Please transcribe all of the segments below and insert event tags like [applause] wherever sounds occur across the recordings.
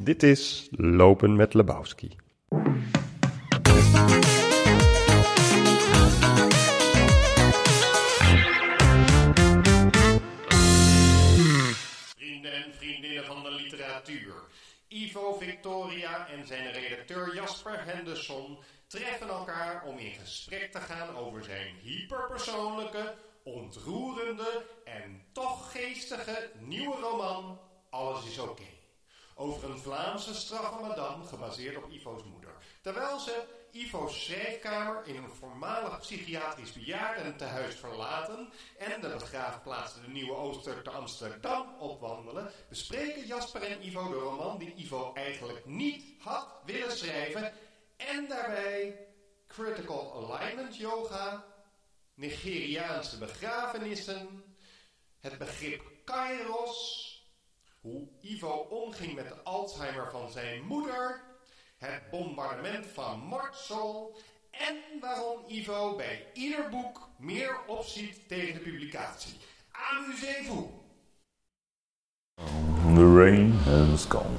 Dit is Lopen met Lebowski. Vrienden en vriendinnen van de literatuur. Ivo Victoria en zijn redacteur Jasper Henderson treffen elkaar om in gesprek te gaan over zijn hyperpersoonlijke, ontroerende en toch geestige nieuwe roman Alles is oké. Over een Vlaamse straffe madame gebaseerd op Ivo's moeder. Terwijl ze Ivo's schrijfkamer in een voormalig psychiatrisch bejaardentehuis verlaten en de begraafplaats de Nieuwe Ooster te Amsterdam opwandelen, bespreken Jasper en Ivo de roman die Ivo eigenlijk niet had willen schrijven en daarbij critical alignment yoga, Nigeriaanse begrafenissen, het begrip kairos, hoe Ivo omging met de Alzheimer van zijn moeder, het bombardement van Mortsel en waarom Ivo bij ieder boek meer opziet tegen de publicatie. Amusez-vous! The rain has gone.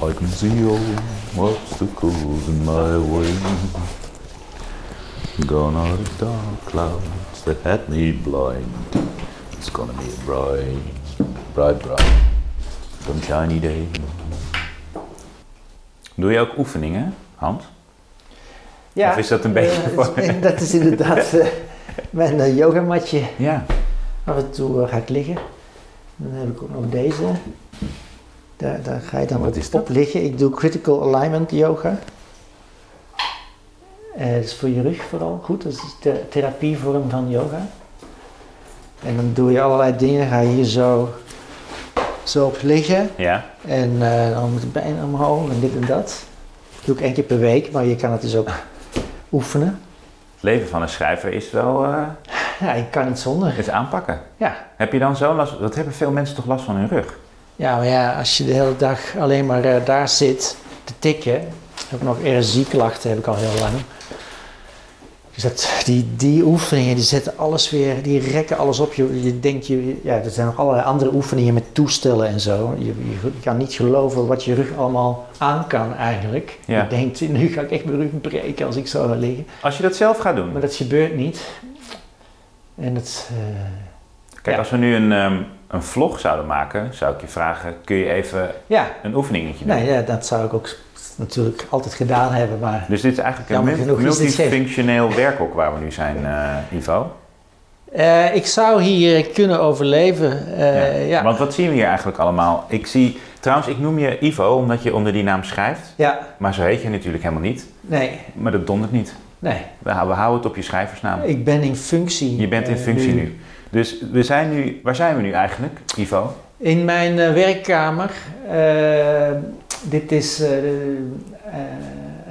I can see all obstacles in my way. Gone are the dark clouds that had me blind. It's gonna be a bright, bright, bright, sunshiny day. Doe je ook oefeningen, Hans? Ja, Of is dat een beetje eh, voor- dat is- dat is inderdaad [laughs] eh, mijn eh, yogamatje. Ja. Af en toe ga ik liggen. Dan heb ik ook nog deze. Daar, daar ga je dan Wat op, liggen. Ik doe critical alignment yoga. Dat is voor je rug vooral goed. Dat is de therapievorm van yoga. En dan doe je allerlei dingen. Ga je hier zo, zo op liggen. Ja? En eh, dan met de benen omhoog en dit en dat. Dat doe ik één keer per week, maar je kan het dus ook oefenen. Het leven van een schrijver is wel eh, Ja, ik kan niet zonder. is aanpakken. Ja. Heb je dan zo last... Dat hebben veel mensen toch last van hun rug? Ja, maar ja, als je de hele dag alleen maar eh, daar zit te tikken, heb ik nog RSI-klachten, heb ik al heel lang. Dus dat, die, die oefeningen, die zetten alles weer, die rekken alles op. Je, je denkt, je, ja, er zijn nog allerlei andere oefeningen met toestellen en zo. Je, je, kan niet geloven wat je rug allemaal aan kan eigenlijk. Ja. Je denkt, nu ga ik echt mijn rug breken als ik zo ga liggen. Als je dat zelf gaat doen. Maar dat gebeurt niet. En het, eh, Kijk, ja. als we nu een, ehm, een vlog zouden maken, zou ik je vragen: kun je even ja, een oefeningetje doen? nee, ja, dat zou ik ook natuurlijk altijd gedaan hebben, maar... Dus dit is eigenlijk een genoeg multifunctioneel werkhok waar we nu zijn, eh, Ivo. Eh, ik zou hier kunnen overleven. eh, ja. Want wat zien we hier eigenlijk allemaal? Ik zie, trouwens, ik noem je Ivo omdat je onder die naam schrijft. ja, Maar zo heet je natuurlijk helemaal niet. nee, Maar dat dondert niet. nee. We, we houden het op je schrijversnaam. Ik ben in functie. Je bent in functie nu. Dus we zijn nu, waar zijn we nu eigenlijk, Ivo? In mijn eh, werkkamer. eh, dit is eh,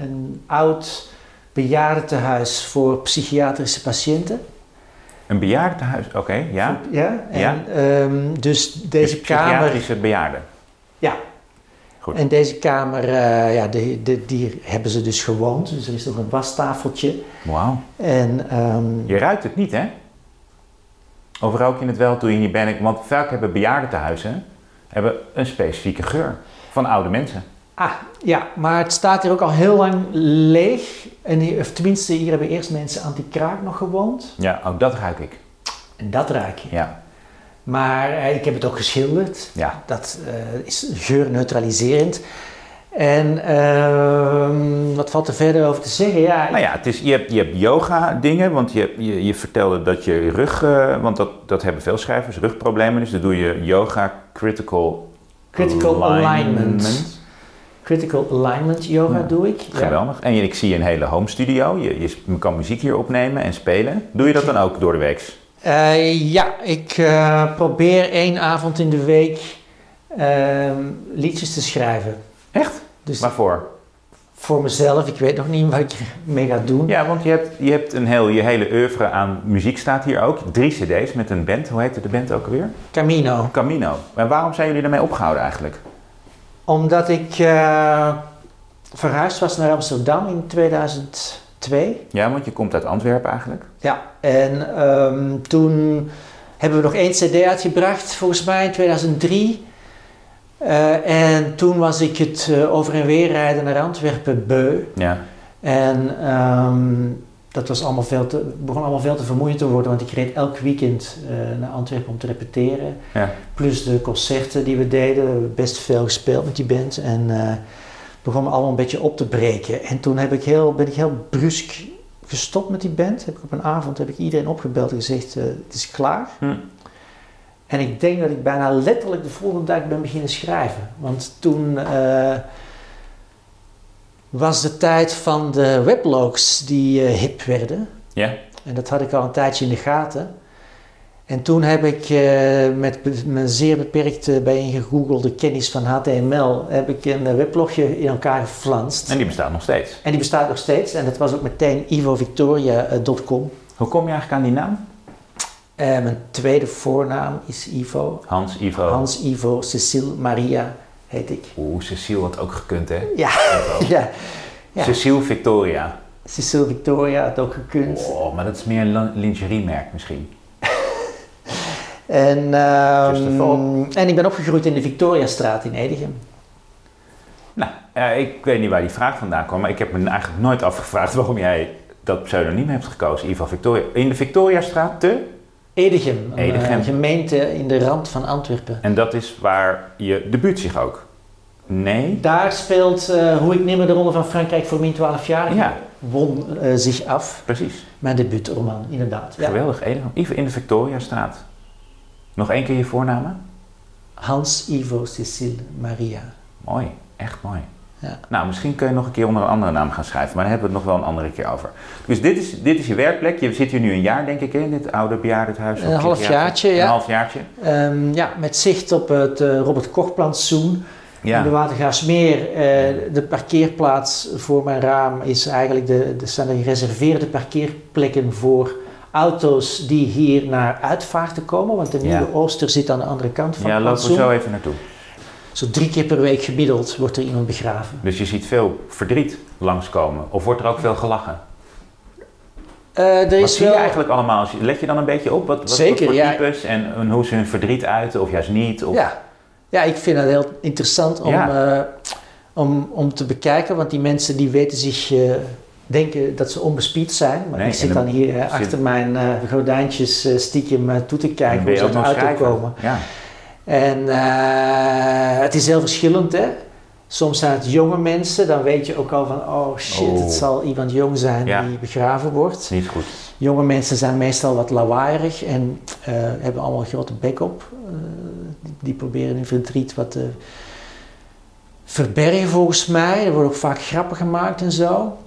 een oud bejaardentehuis voor psychiatrische patiënten. Een bejaardentehuis, oké, ja. Ja, en, Ja. ehm, dus deze Dus kamer. Psychiatrische bejaarden. Ja. Goed. En deze kamer, eh, ja, de, de, die hebben ze dus gewoond. Dus er is nog een wastafeltje. Wauw. En ehm, Je ruikt het niet, hè? Of rook je het wel toen je hier bent? Want vaak hebben bejaardentehuizen hebben een specifieke geur van oude mensen. Ah, ja, maar het staat hier ook al heel lang leeg. En hier, of tenminste, hier hebben eerst mensen anti-kraak nog gewoond. Ja, ook dat ruik ik. En dat ruik je. Ja, Maar eh, ik heb het ook geschilderd. ja. Dat eh, is geurneutraliserend. En ehm, wat valt er verder over te zeggen? Ja, Nou ja, het is, je hebt, je hebt yoga dingen, want je, je, je vertelde dat je rug, eh, want dat, dat hebben veel schrijvers, rugproblemen. Dus dan doe je yoga critical, critical alignment. Critical alignment yoga Ja. doe ik. Ja. Geweldig. En je- ik zie een hele home studio. Je, je kan muziek hier opnemen en spelen. Doe je dat dan ook door de week? Eh, ja, ik eh, probeer één avond in de week ehm, liedjes te schrijven. Echt? Dus Waarvoor? voor mezelf, ik weet nog niet wat ik ermee ga doen. Ja, want je hebt, je hebt een heel, je hele oeuvre aan muziek staat hier ook. Drie cd's met een band. Hoe heette de band ook alweer? Camino. Camino. En waarom zijn jullie daarmee opgehouden eigenlijk? Omdat ik eh, verhuisd was naar Amsterdam in 2002. Ja, want je komt uit Antwerpen eigenlijk. Ja, en ehm, toen hebben we nog één cd uitgebracht, volgens mij in 2003. Eh, en toen was ik het eh, over en weer rijden naar Antwerpen beu. Ja. En ehm, dat was allemaal veel te, begon allemaal veel te vermoeiend te worden, want ik reed elk weekend eh, naar Antwerpen om te repeteren. Ja. Plus de concerten die we deden, we hebben best veel gespeeld met die band. En begon me allemaal een beetje op te breken. En toen heb ik heel, ben ik heel brusk gestopt met die band. Heb ik op een avond heb ik iedereen opgebeld en gezegd, het is klaar. Hm. En ik denk dat ik bijna letterlijk de volgende dag ben beginnen schrijven. Want toen eh, was de tijd van de weblogs die eh, hip werden. Ja. En dat had ik al een tijdje in de gaten. En toen heb ik eh, met mijn zeer beperkte bijeengegoogelde kennis van HTML... heb ik een weblogje in elkaar geflanst. En die bestaat nog steeds. En die bestaat nog steeds. En dat was ook meteen ivovictoria.com. Hoe kom je eigenlijk aan die naam? Eh, mijn tweede voornaam is Ivo. Hans, Ivo. Hans Ivo Cecile Maria heet ik. Oeh, Cecile had ook gekund, hè? Ja, [laughs] ja. Ja. Cecile Victoria. Cecile Victoria had ook gekund. Oh, maar dat is meer een lin- lingeriemerk misschien. [laughs] En, ehm, en ik ben opgegroeid in de Victoriastraat in Edegem. Nou, eh, ik weet niet waar die vraag vandaan kwam, maar ik heb me eigenlijk nooit afgevraagd waarom jij dat pseudoniem hebt gekozen, Ivo Victoria. In de Victoriastraat te? Edegem, een Edegem. eh, gemeente in de rand van Antwerpen. En dat is waar je debuut zich ook. Nee? Daar speelt eh, Hoe ik nimmer de ronde van Frankrijk voor min 12 jaar Ja. won eh, zich af. Precies. Mijn debuutroman, inderdaad. Ja. Geweldig. Edegem. Ivo in de Victoriastraat. Nog één keer je voornamen? Hans Ivo Cecile Maria. Mooi. Echt mooi. Ja. Nou, misschien kun je nog een keer onder een andere naam gaan schrijven, maar daar hebben we het nog wel een andere keer over. Dus dit is, dit is je werkplek. Je zit hier nu een jaar, denk ik, in dit oude bejaardenhuis. Een halfjaartje, ja. Een halfjaartje. Ehm, ja, met zicht op het eh, Robert Koch-plantsoen. Ja. In de Watergaasmeer, eh, de parkeerplaats voor mijn raam is eigenlijk de, de zijn de gereserveerde parkeerplekken voor auto's die hier naar uitvaarten komen. Want de Ja. nieuwe Ooster zit aan de andere kant van Ja, het lopen we zo even naartoe. Zo drie keer per week gemiddeld wordt er iemand begraven. Dus je ziet veel verdriet langskomen. Of wordt er ook veel gelachen? Er Wat is zie wel... je eigenlijk allemaal? Let je dan een beetje op? Wat, wat, Zeker, wat voor ja. types en, en hoe ze hun verdriet uiten of juist niet? Of... Ja. ja, ik vind het heel interessant om, Ja. eh, om, om te bekijken. Want die mensen die weten zich... eh, denken dat ze onbespied zijn. Maar Nee, ik zit dan hier eh, zit- achter mijn gordijntjes stiekem toe te kijken hoe ze ook uit de nog auto schrijver. komen. Ja. En eh, het is heel verschillend, hè. Soms zijn het jonge mensen, dan weet je ook al van, oh shit, Oh. het zal iemand jong zijn Ja. die begraven wordt. Niet goed. Jonge mensen zijn meestal wat lawaaierig en eh, hebben allemaal een grote bek op. Eh, die, die proberen hun verdriet wat te verbergen volgens mij. Er wordt ook vaak grappen gemaakt en zo.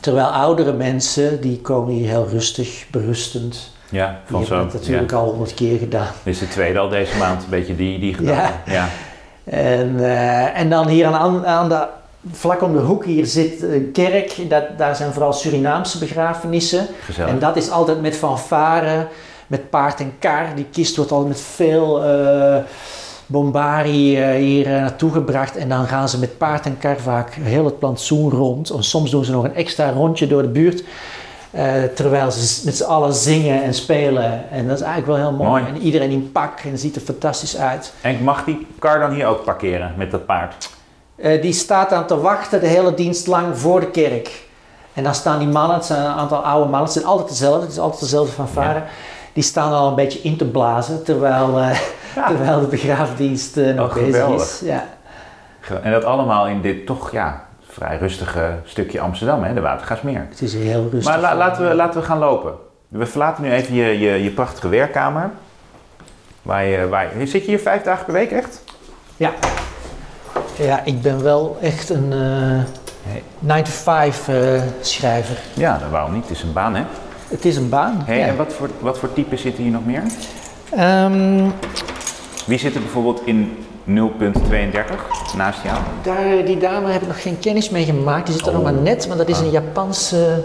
Terwijl oudere mensen, die komen hier heel rustig, berustend. Ja, van zo. het natuurlijk ja. al honderd keer gedaan. Dit is de tweede al deze maand, een beetje die, die gedaan. ja. En, eh, en dan hier aan, aan de, vlak om de hoek hier zit een kerk. Dat, daar zijn vooral Surinaamse begrafenissen. Gezellig. En dat is altijd met fanfare, met paard en kar. Die kist wordt altijd met veel eh bombari eh, hier naartoe gebracht. En dan gaan ze met paard en kar vaak heel het plantsoen rond. En soms doen ze nog een extra rondje door de buurt. Eh, terwijl ze met z'n allen zingen en spelen. En dat is eigenlijk wel heel mooi. Mooi. En iedereen in pak en ziet er fantastisch uit. En mag die kar dan hier ook parkeren met dat paard? Eh, die staat aan te wachten de hele dienst lang voor de kerk. En dan staan die mannen, het zijn een aantal oude mannen, het zijn altijd dezelfde, het is altijd dezelfde fanfare. Die staan al een beetje in te blazen terwijl, eh, [laughs] Ja. terwijl de begraafdienst nog Oh, bezig geweldig. is. Ja. En dat allemaal in dit toch ja, vrij rustige stukje Amsterdam, hè, de Watergaasmeer. Het is heel rustig. Maar la- laten, we, laten we gaan lopen. We verlaten nu even je, je, je prachtige werkkamer. Waar je, waar je, zit je hier vijf dagen per week echt? Ja. ja, ik ben wel echt een eh 9-to-5 eh, schrijver. Ja, waarom niet? Het is een baan, hè? Het is een baan. Hey, ja. En wat voor, wat voor types zitten hier nog meer? Ehm, Wie zit er bijvoorbeeld in 0.32 naast jou? daar, die dame heb ik nog geen kennis mee gemaakt. Die zit er nog Oh. maar net, maar dat is Ah. een Japanse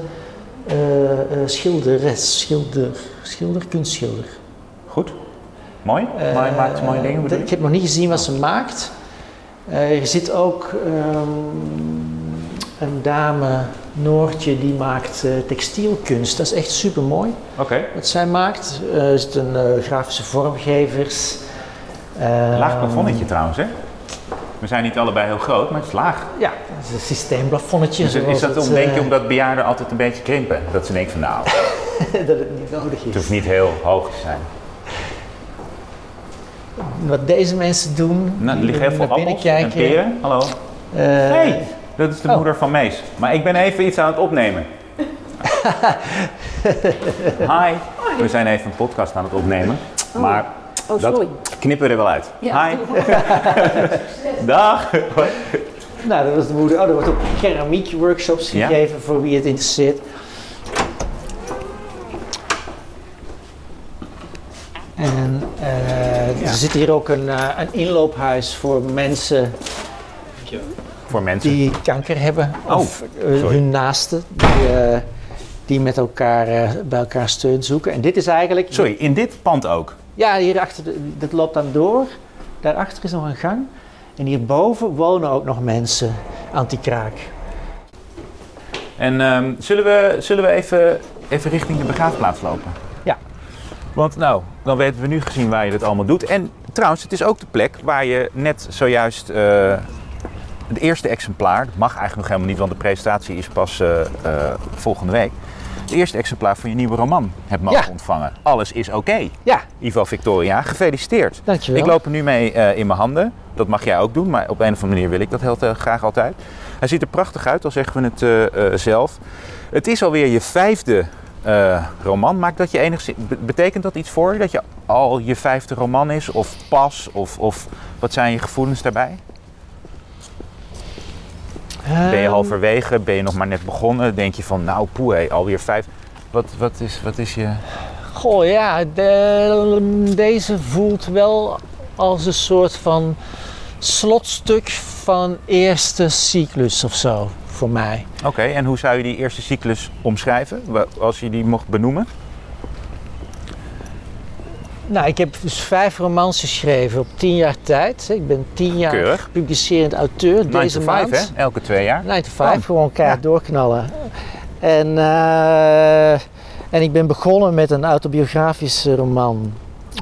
eh, eh, schilderes. Schilder, schilder, kunstschilder. Goed. Mooi. Eh, Mooi maakt mooie dingen, Ik heb nog niet gezien wat ze maakt. Eh, er zit ook ehm, een dame, Noortje, die maakt eh, textielkunst. Dat is echt super mooi Oké. wat zij maakt. Eh, er zitten eh, grafische vormgevers. Eh, Laag plafonnetje trouwens, hè? We zijn niet allebei heel groot, maar het is laag. Ja, dat is een systeemplafonnetje. Dus is dat het, om, denk je eh, omdat bejaarden altijd een beetje krimpen? Dat ze denken van nou, [laughs] dat het niet nodig het is. hoeft niet heel hoog te zijn. Wat deze mensen doen, Nou, er liggen heel veel appels en peren. Hallo. eh, hey, dat is de oh. moeder van Mees. Maar ik ben even iets aan het opnemen. [laughs] Hi. We zijn even een podcast aan het opnemen. Maar Oh, dat sorry. knippen we er wel uit. Ja. Hi. [laughs] Dag. Nou, dat was de moeder. Oh, er wordt ook keramiek workshops Ja. gegeven voor wie het interesseert. En eh, er zit hier ook een, eh, een inloophuis voor mensen Voor mensen. die kanker hebben. Oh, of eh, hun naasten die, die met elkaar eh, bij elkaar steun zoeken. En dit is eigenlijk... Sorry, in dit pand ook. Ja, hierachter, dat loopt dan door. Daarachter is nog een gang. En hierboven wonen ook nog mensen, anti-kraak. En ehm, zullen we, zullen we even, even richting de begraafplaats lopen? Ja. Want nou, dan weten we nu gezien waar je dit allemaal doet. En trouwens, het is ook de plek waar je net zojuist eh, het eerste exemplaar... Dat mag eigenlijk nog helemaal niet, want de presentatie is pas eh, eh, volgende week. Het eerste exemplaar van je nieuwe roman hebt mogen Ja. ontvangen. Alles is oké. Ja, Ivo Victoria, gefeliciteerd. dankjewel. Ik loop er nu mee eh, in mijn handen. Dat mag jij ook doen, maar op een of andere manier wil ik dat heel te- graag altijd. Hij ziet er prachtig uit, al zeggen we het eh, eh, zelf. Het is alweer je vijfde eh, roman. Maakt dat je enigszins, be- betekent dat iets voor je? Dat je al je vijfde roman is? Of pas? Of, of wat zijn je gevoelens daarbij? Ben je Ehm, halverwege? Ben je nog maar net begonnen? Denk je van, nou poeh, alweer vijf. Wat, wat, is, wat is je... Goh, ja, de- deze voelt wel als een soort van slotstuk van eerste cyclus of zo, voor mij. Oké, en hoe zou je die eerste cyclus omschrijven? Als je die mocht benoemen? Nou, ik heb dus vijf romans geschreven op tien jaar tijd. Ik ben tien jaar Keurig. publicerend auteur 9 deze to 5, maand. hè? Elke twee jaar. 9 to 5, Oh, gewoon keihard ja. doorknallen. En, eh, en ik ben begonnen met een autobiografische roman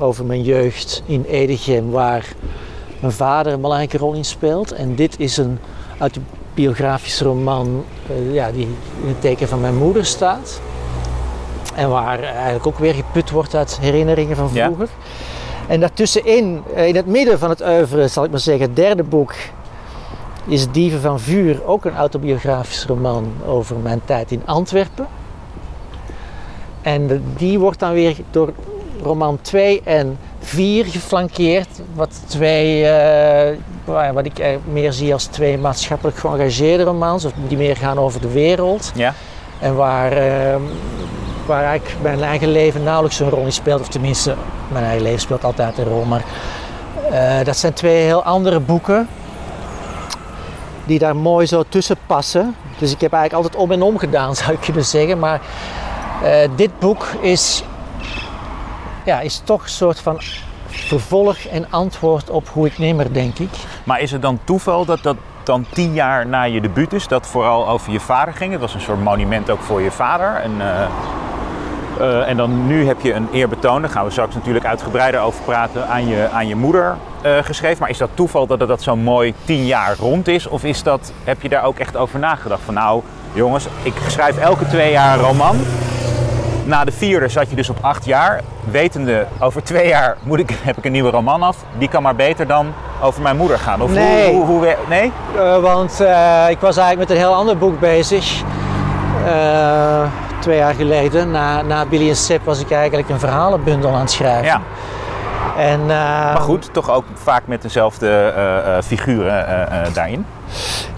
over mijn jeugd in Edegem, waar mijn vader een belangrijke rol in speelt. En dit is een autobiografische roman eh, ja, die in het teken van mijn moeder staat. En waar eigenlijk ook weer geput wordt uit herinneringen van Ja. vroeger. En daartussenin, eh, in het midden van het oeuvre, zal ik maar zeggen, het derde boek is Dieven van Vuur ook een autobiografisch roman over mijn tijd in Antwerpen. En die wordt dan weer door roman 2 en 4 geflankeerd. Wat, twee, eh, wat ik meer zie als twee maatschappelijk geëngageerde romans, of die meer gaan over de wereld. Ja. En waar, eh, waar eigenlijk mijn eigen leven nauwelijks een rol in speelt. Of tenminste, mijn eigen leven speelt altijd een rol. Maar eh, dat zijn twee heel andere boeken. Die daar mooi zo tussen passen. Dus ik heb eigenlijk altijd om en om gedaan, [laughs] zou ik kunnen zeggen. Maar eh, dit boek is, ja, is toch een soort van vervolg en antwoord op hoe ik nemer, denk ik. Maar is het dan toeval dat dat dan tien jaar na je debuut is, dat vooral over je vader ging? Het was een soort monument ook voor je vader. En, eh, en dan nu heb je een eerbetoon, daar gaan we straks natuurlijk uitgebreider over praten, aan je, aan je moeder eh, geschreven. Maar is dat toeval dat het dat zo mooi tien jaar rond is? Of is dat, heb je daar ook echt over nagedacht? Van nou, jongens, ik schrijf elke twee jaar een roman. Na de vierde zat je dus op acht jaar. Wetende, over twee jaar moet ik, [laughs] heb ik een nieuwe roman af. Die kan maar beter dan over mijn moeder gaan. Of Nee. hoe, hoe, hoe, nee? Eh, want eh, ik was eigenlijk met een heel ander boek bezig. Eh, twee jaar geleden. Na, na Billy en Sip was ik eigenlijk een verhalenbundel aan het schrijven. Ja, En, eh, maar goed, toch ook vaak met dezelfde eh, eh, figuren daarin.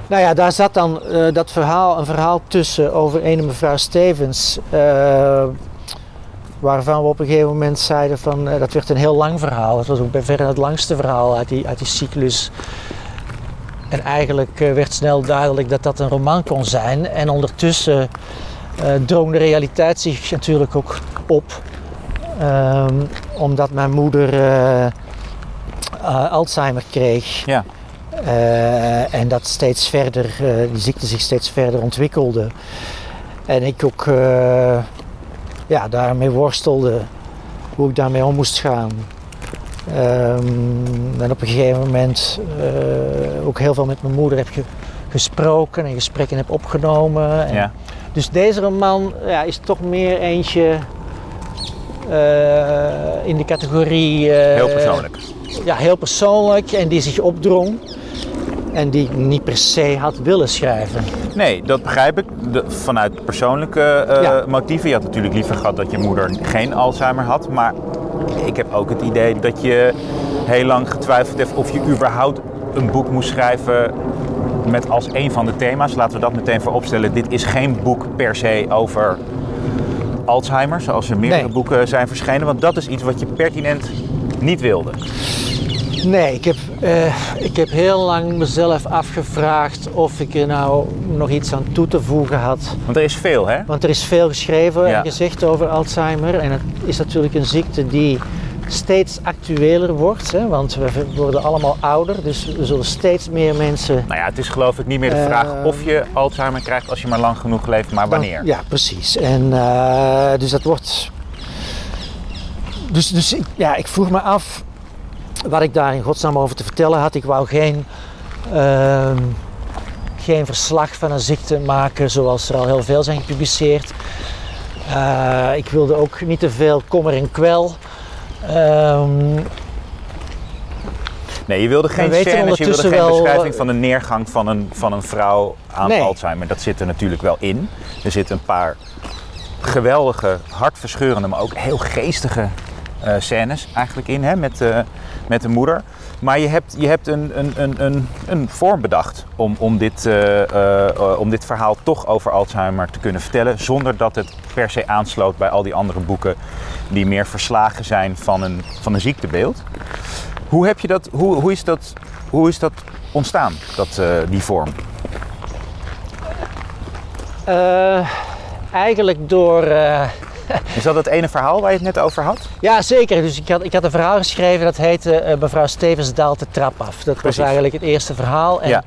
Nou ja, daar zat dan dat verhaal, een verhaal tussen over een mevrouw Stevens. waarvan we op een gegeven moment zeiden van dat werd een heel lang verhaal. Het was ook bij verre het langste verhaal uit die, uit die cyclus. En eigenlijk werd snel duidelijk dat dat een roman kon zijn. En ondertussen drong de realiteit zich natuurlijk ook op. Ehm, omdat mijn moeder eh, eh, Alzheimer kreeg. Ja. Eh, en dat steeds verder, eh, die ziekte zich steeds verder ontwikkelde. En ik ook eh, ja, daarmee worstelde, hoe ik daarmee om moest gaan. Ehm, en op een gegeven moment eh, ook heel veel met mijn moeder heb ge- gesproken en gesprekken heb opgenomen. En Ja. Dus deze roman ja, is toch meer eentje eh, in de categorie... eh, Heel persoonlijk. Ja, heel persoonlijk en die zich opdrong. En die ik niet per se had willen schrijven. Nee, dat begrijp ik. De- vanuit persoonlijke eh, Ja. motieven. Je had natuurlijk liever gehad dat je moeder geen Alzheimer had. Maar ik heb ook het idee dat je heel lang getwijfeld hebt of je überhaupt een boek moest schrijven met als een van de thema's. Laten we dat meteen vooropstellen. Dit is geen boek per se over Alzheimer, zoals er meerdere Nee. boeken zijn verschenen. Want dat is iets wat je pertinent niet wilde. Nee, ik heb, eh, ik heb heel lang mezelf afgevraagd of ik er nou nog iets aan toe te voegen had. Want er is veel, hè? Want er is veel geschreven Ja. en gezegd over Alzheimer. En het is natuurlijk een ziekte die steeds actueler wordt. Hè? Want we worden allemaal ouder, dus er zullen steeds meer mensen... Nou ja, het is geloof ik niet meer de Eh, vraag of je Alzheimer krijgt als je maar lang genoeg leeft, maar dan- wanneer. ja, precies. En eh, dus dat wordt... Dus, dus ik, ja, ik vroeg me af wat ik daar in godsnaam over te vertellen had. Ik wou geen, ehm, geen verslag van een ziekte maken zoals er al heel veel zijn gepubliceerd. Eh, ik wilde ook niet te veel kommer en kwel. Ehm, Nee, je wilde geen scènes, je wilde geen wel, beschrijving van de neergang van een, van een vrouw aan Nee. Alzheimer. Dat zit er natuurlijk wel in. Er zitten een paar geweldige, hartverscheurende, maar ook heel geestige eh, scènes eigenlijk in hè, met, eh, met de moeder. Maar je hebt, je hebt een, een, een, een, een vorm bedacht om, om, dit, eh, om dit verhaal toch over Alzheimer te kunnen vertellen. Zonder dat het per se aansloot bij al die andere boeken die meer verslagen zijn van een, van een ziektebeeld. Hoe, heb je dat, hoe, hoe, is, dat, hoe is dat ontstaan, dat, die vorm? eigenlijk door... [laughs] Is dat het ene verhaal waar je het net over had? Ja, zeker. Dus ik had, ik had een verhaal geschreven dat heette eh, Mevrouw Stevens daalt de trap af. Dat was eigenlijk het eerste verhaal. En Ja.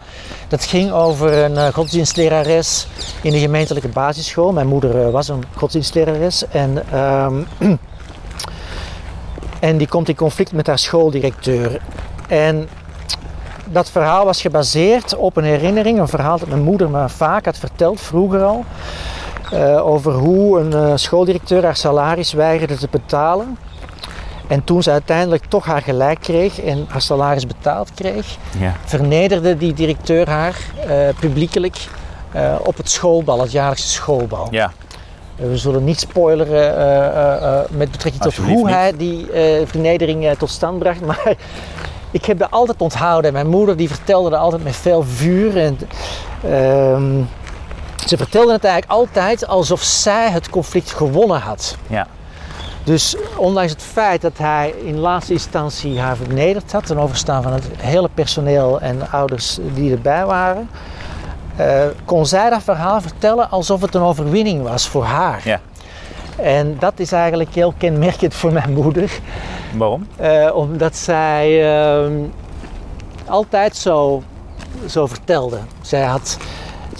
dat ging over een eh, godsdienstlerares in de gemeentelijke basisschool. Mijn moeder eh, was een godsdienstlerares. En, ehm, [clears throat] en die komt in conflict met haar schooldirecteur. En dat verhaal was gebaseerd op een herinnering, een verhaal dat mijn moeder me vaak had verteld, vroeger al. Eh, over hoe een eh, schooldirecteur haar salaris weigerde te betalen. En toen ze uiteindelijk toch haar gelijk kreeg en haar salaris betaald kreeg, Ja. vernederde die directeur haar eh, publiekelijk op het schoolbal, het jaarlijkse schoolbal. Ja, We zullen niet spoileren met betrekking tot hoe niet. hij die vernedering tot stand bracht. [laughs] Maar ik heb dat altijd onthouden. Mijn moeder die vertelde dat altijd met veel vuur. En, ehm, ze vertelde het eigenlijk altijd alsof zij het conflict gewonnen had. ja. Dus ondanks het feit dat hij in laatste instantie haar vernederd had, ten overstaan van het hele personeel en ouders die erbij waren, eh, kon zij dat verhaal vertellen alsof het een overwinning was voor haar. Ja. En dat is eigenlijk heel kenmerkend voor mijn moeder, Waarom? eh, omdat zij ehm, altijd zo, zo vertelde. Zij had,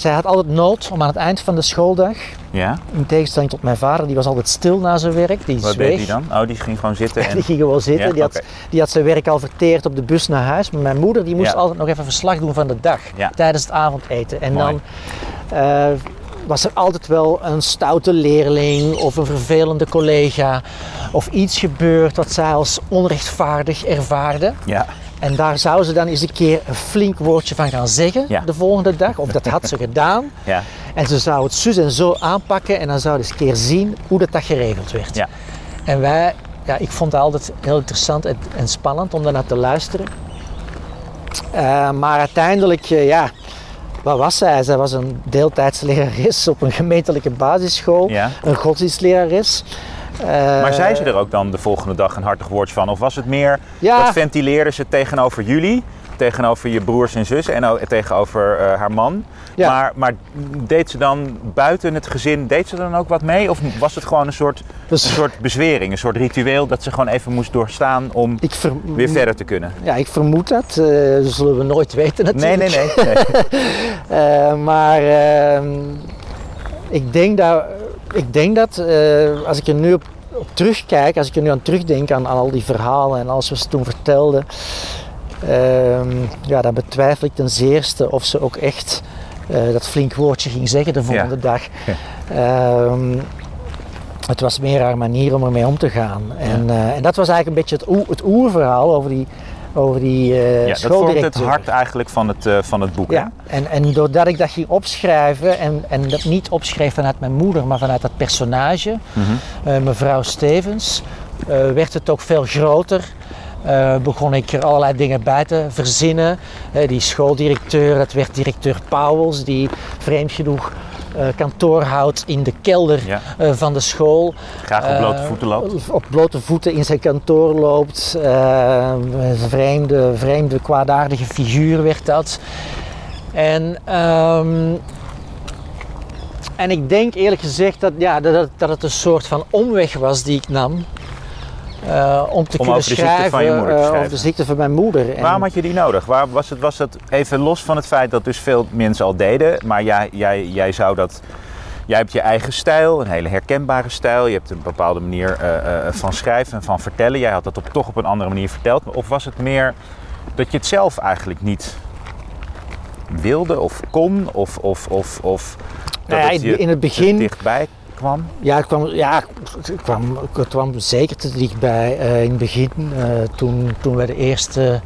zij had altijd nood om aan het eind van de schooldag Ja. in tegenstelling tot mijn vader, die was altijd stil na zijn werk. Die Wat zweeg. deed hij dan? Oh, die ging gewoon zitten [laughs] en... Die ging gewoon zitten. Ja, die, had, die had zijn werk al verteerd op de bus naar huis. Maar mijn moeder die moest Ja. altijd nog even verslag doen van de dag. Tijdens het avondeten. En Mooi. dan eh, was er altijd wel een stoute leerling of een vervelende collega. Of iets gebeurd wat zij als onrechtvaardig ervaarde. Ja. En daar zou ze dan eens een keer een flink woordje van gaan zeggen Ja. de volgende dag. Of dat had ze [laughs] gedaan. Ja. En ze zou het zus en zo aanpakken en dan zou ze eens een keer zien hoe dat, dat geregeld werd. Ja. En wij, ja, ik vond het altijd heel interessant en, en spannend om daarnaar te luisteren. Eh, maar uiteindelijk, eh, ja, wat was zij? Zij was een deeltijdslerares op een gemeentelijke basisschool, een godsdienstlerares. Eh, Maar zei ze er ook dan de volgende dag een hartig woordje van? Of was het meer, Ja. dat ventileerde ze tegenover jullie, tegenover je broers en zussen en tegenover eh, haar man? Ja. Maar, maar deed ze dan buiten het gezin, deed ze dan ook wat mee? Of was het gewoon een soort, Dus- een soort bezwering, een soort ritueel dat ze gewoon even moest doorstaan om ver- weer verder te kunnen? ja, ik vermoed dat. eh, dat zullen we nooit weten Nee, natuurlijk. nee, nee. nee. [laughs] Maar ehm, ik denk dat, ik denk dat eh, als ik er nu op op terugkijk, als ik er nu aan terugdenk aan, aan al die verhalen en alles wat ze toen vertelden, ehm, ja, dan betwijfel ik ten zeerste of ze ook echt eh, dat flink woordje ging zeggen de volgende dag. Ehm, het was meer haar manier om ermee om te gaan. En, eh, en dat was eigenlijk een beetje het, oer, het oerverhaal over die, over die eh Ja, dat vormt het hart eigenlijk van het, eh, van het boek. hè? Ja, en, en doordat ik dat ging opschrijven, en, en dat niet opschreef vanuit mijn moeder, maar vanuit dat personage, Mhm. eh, mevrouw Stevens, werd het ook veel groter. Begon ik er allerlei dingen bij te verzinnen. Die schooldirecteur, dat werd directeur Pauwels, die vreemd genoeg kantoor houdt in de kelder Ja. eh, van de school. Graag op blote Eh, voeten loopt. Op blote voeten in zijn kantoor loopt. Eh, een vreemde, vreemde, kwaadaardige figuur werd dat. En, ehm, en ik denk eerlijk gezegd dat, ja, dat, dat het een soort van omweg was die ik nam. Eh, om te Om kunnen over de ziekte schrijven, van je moeder te eh, over de ziekte van mijn moeder. En- Waarom had je die nodig? Waar was, het, was het even los van het feit dat dus veel mensen al deden, maar jij, jij, jij zou dat. Jij hebt je eigen stijl, een hele herkenbare stijl. Je hebt een bepaalde manier eh, eh, van schrijven en van vertellen. Jij had dat op, toch op een andere manier verteld. Of was het meer dat je het zelf eigenlijk niet wilde of kon? Of, of, of, of dat Nou ja, het je in het begin dichtbij kwam? Ja, het kwam, ja, het kwam, het kwam zeker te dichtbij eh, in het begin. eh, toen, toen we de eerste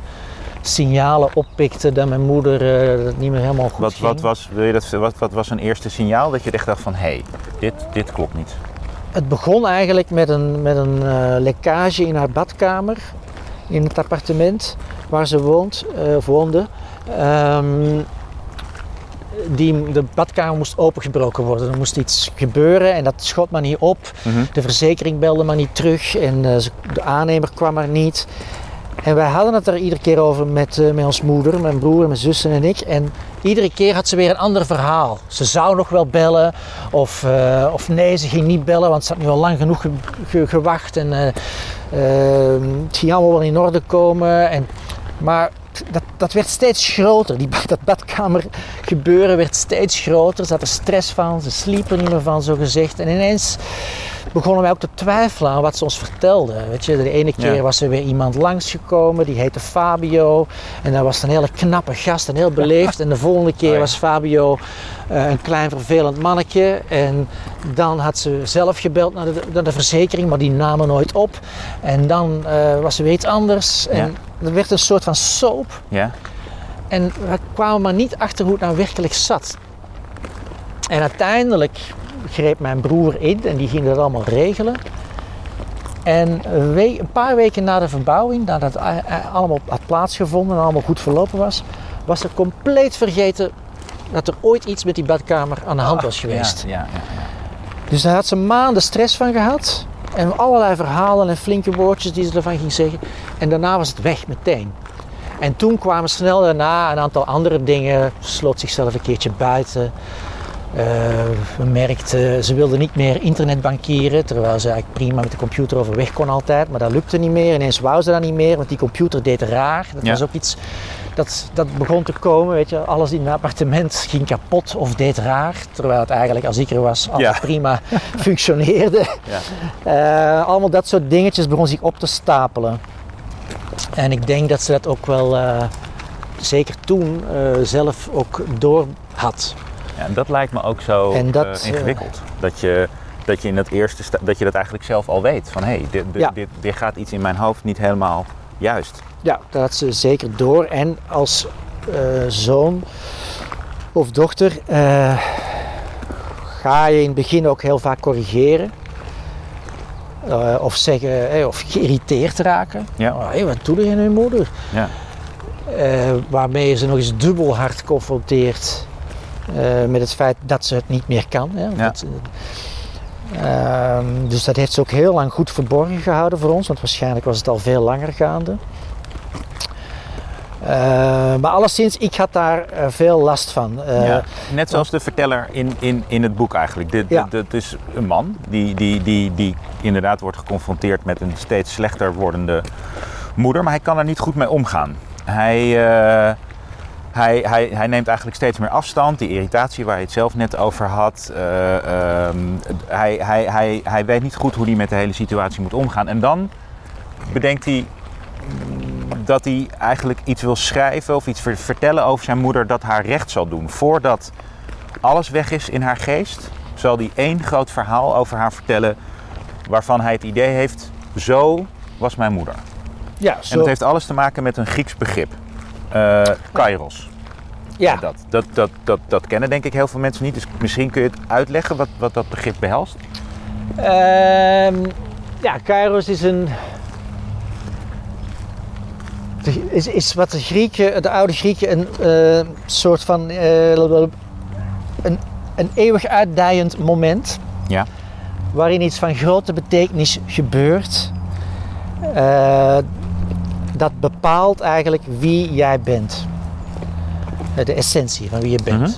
signalen oppikten dat mijn moeder eh, dat het niet meer helemaal goed Wat, ging. wat, was, wil je dat, wat, wat was een eerste signaal dat je echt dacht van... hé, hey, dit, dit klopt niet. Het begon eigenlijk met een, met een eh, lekkage in haar badkamer. In het appartement waar ze woont, eh, of woonde. Ehm, die, de badkamer moest opengebroken worden. Er moest iets gebeuren en dat schot maar niet op. Mhm. De verzekering belde maar niet terug en eh, de aannemer kwam maar niet. En wij hadden het er iedere keer over met, eh, met ons moeder, mijn broer, mijn zussen en ik. En iedere keer had ze weer een ander verhaal. Ze zou nog wel bellen, of, eh, of nee, ze ging niet bellen, want ze had nu al lang genoeg ge- ge- gewacht. En eh, eh, het ging allemaal wel in orde komen. En, maar dat, dat werd steeds groter. Die, dat badkamer gebeuren werd steeds groter. Ze had er stress van, ze sliep er niet meer van, zo gezegd. En ineens begonnen wij ook te twijfelen aan wat ze ons vertelde. Weet je, de ene keer Ja. was er weer iemand langsgekomen, die heette Fabio. En dat was een hele knappe gast en heel beleefd. En de volgende keer Oh ja. was Fabio eh, een klein vervelend mannetje. En dan had ze zelf gebeld naar de, naar de verzekering, maar die namen nooit op. En dan eh, was er weer iets anders. En er werd een soort van soap. Ja? En we kwamen maar niet achter hoe het nou werkelijk zat. En uiteindelijk greep mijn broer in en die ging dat allemaal regelen. En een, paar weken na de verbouwing, nadat het allemaal had plaatsgevonden en allemaal goed verlopen was, was er compleet vergeten dat er ooit iets met die badkamer aan de hand was geweest. Ja, ja, ja. Dus daar had ze maanden stress van gehad. En allerlei verhalen en flinke woordjes die ze ervan ging zeggen. En daarna was het weg meteen. En toen kwamen snel daarna een aantal andere dingen. Sloot zichzelf een keertje buiten. Eh, we merkten, ze wilde niet meer internetbankieren. Terwijl ze eigenlijk prima met de computer overweg kon altijd. Maar dat lukte niet meer. Ineens wou ze dat niet meer. Want die computer deed raar. Dat Ja. was ook iets dat, dat begon te komen. Weet je. Alles in het appartement ging kapot of deed raar. Terwijl het eigenlijk, als ik er was, altijd Ja. prima [laughs] functioneerde. Ja. Eh, allemaal dat soort dingetjes begon zich op te stapelen. En ik denk dat ze dat ook wel, eh, zeker toen, eh, zelf ook door had. Ja, en dat lijkt me ook zo En dat, eh, ingewikkeld. Dat, je, dat je in dat eerste sta- dat je dat eigenlijk zelf al weet. Van hé, hey, dit, dit, Ja. dit, dit gaat iets in mijn hoofd niet helemaal juist. Ja, dat ze zeker door. En als eh, zoon of dochter eh, ga je in het begin ook heel vaak corrigeren. Eh, of zeggen, eh, of geïrriteerd raken. Ja. Oh, hé, wat doe je nu, moeder? Ja. Eh, waarmee je ze nog eens dubbel hard confronteert eh, met het feit dat ze het niet meer kan. Hè? Ja. Dat, eh, ehm, dus dat heeft ze ook heel lang goed verborgen gehouden voor ons, want waarschijnlijk was het al veel langer gaande. Eh, maar alleszins, ik had daar eh, veel last van. Eh, Ja. Net zoals de verteller in, in, in het boek eigenlijk. Dit, Ja. dit, dit is een man die, die, die, die inderdaad wordt geconfronteerd met een steeds slechter wordende moeder. Maar hij kan er niet goed mee omgaan. Hij, eh, hij, hij, hij neemt eigenlijk steeds meer afstand. Die irritatie waar je het zelf net over had. eh, ehm, hij, hij, hij, hij weet niet goed hoe hij met de hele situatie moet omgaan. En dan bedenkt hij dat hij eigenlijk iets wil schrijven of iets ver- vertellen over zijn moeder dat haar recht zal doen. Voordat alles weg is in haar geest, zal hij één groot verhaal over haar vertellen waarvan hij het idee heeft, zo was mijn moeder. Ja, En zo. dat heeft alles te maken met een Grieks begrip. Eh kairos. ja. Dat, dat, dat, dat, dat kennen denk ik heel veel mensen niet. Dus misschien kun je het uitleggen wat, wat dat begrip behelst. Ehm, ja, Kairos is een. Is, is wat de Grieken, de oude Grieken, een eh, soort van. eh, een, een eeuwig uitdijend moment. Ja. Waarin iets van grote betekenis gebeurt. Dat bepaalt eigenlijk wie jij bent. Eh, De essentie van wie je bent. Mhm.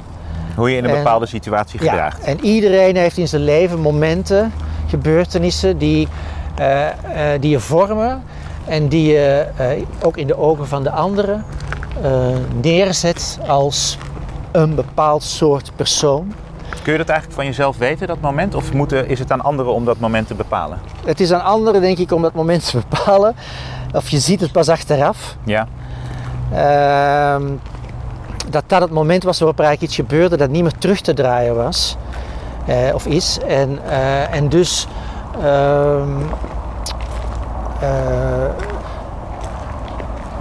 Hoe je in een En- bepaalde situatie gedraagt. Ja, en iedereen heeft in zijn leven momenten, gebeurtenissen die, eh, eh, die je vormen en die je ook in de ogen van de anderen neerzet als een bepaald soort persoon. Kun je dat eigenlijk van jezelf weten, dat moment? Of moeten, is het aan anderen om dat moment te bepalen? Het is aan anderen, denk ik, om dat moment te bepalen. Of je ziet het pas achteraf. Ja. Ehm, dat dat het moment was waarop er eigenlijk iets gebeurde dat niet meer terug te draaien was. eh, of is. En, eh, en dus. ehm, eh,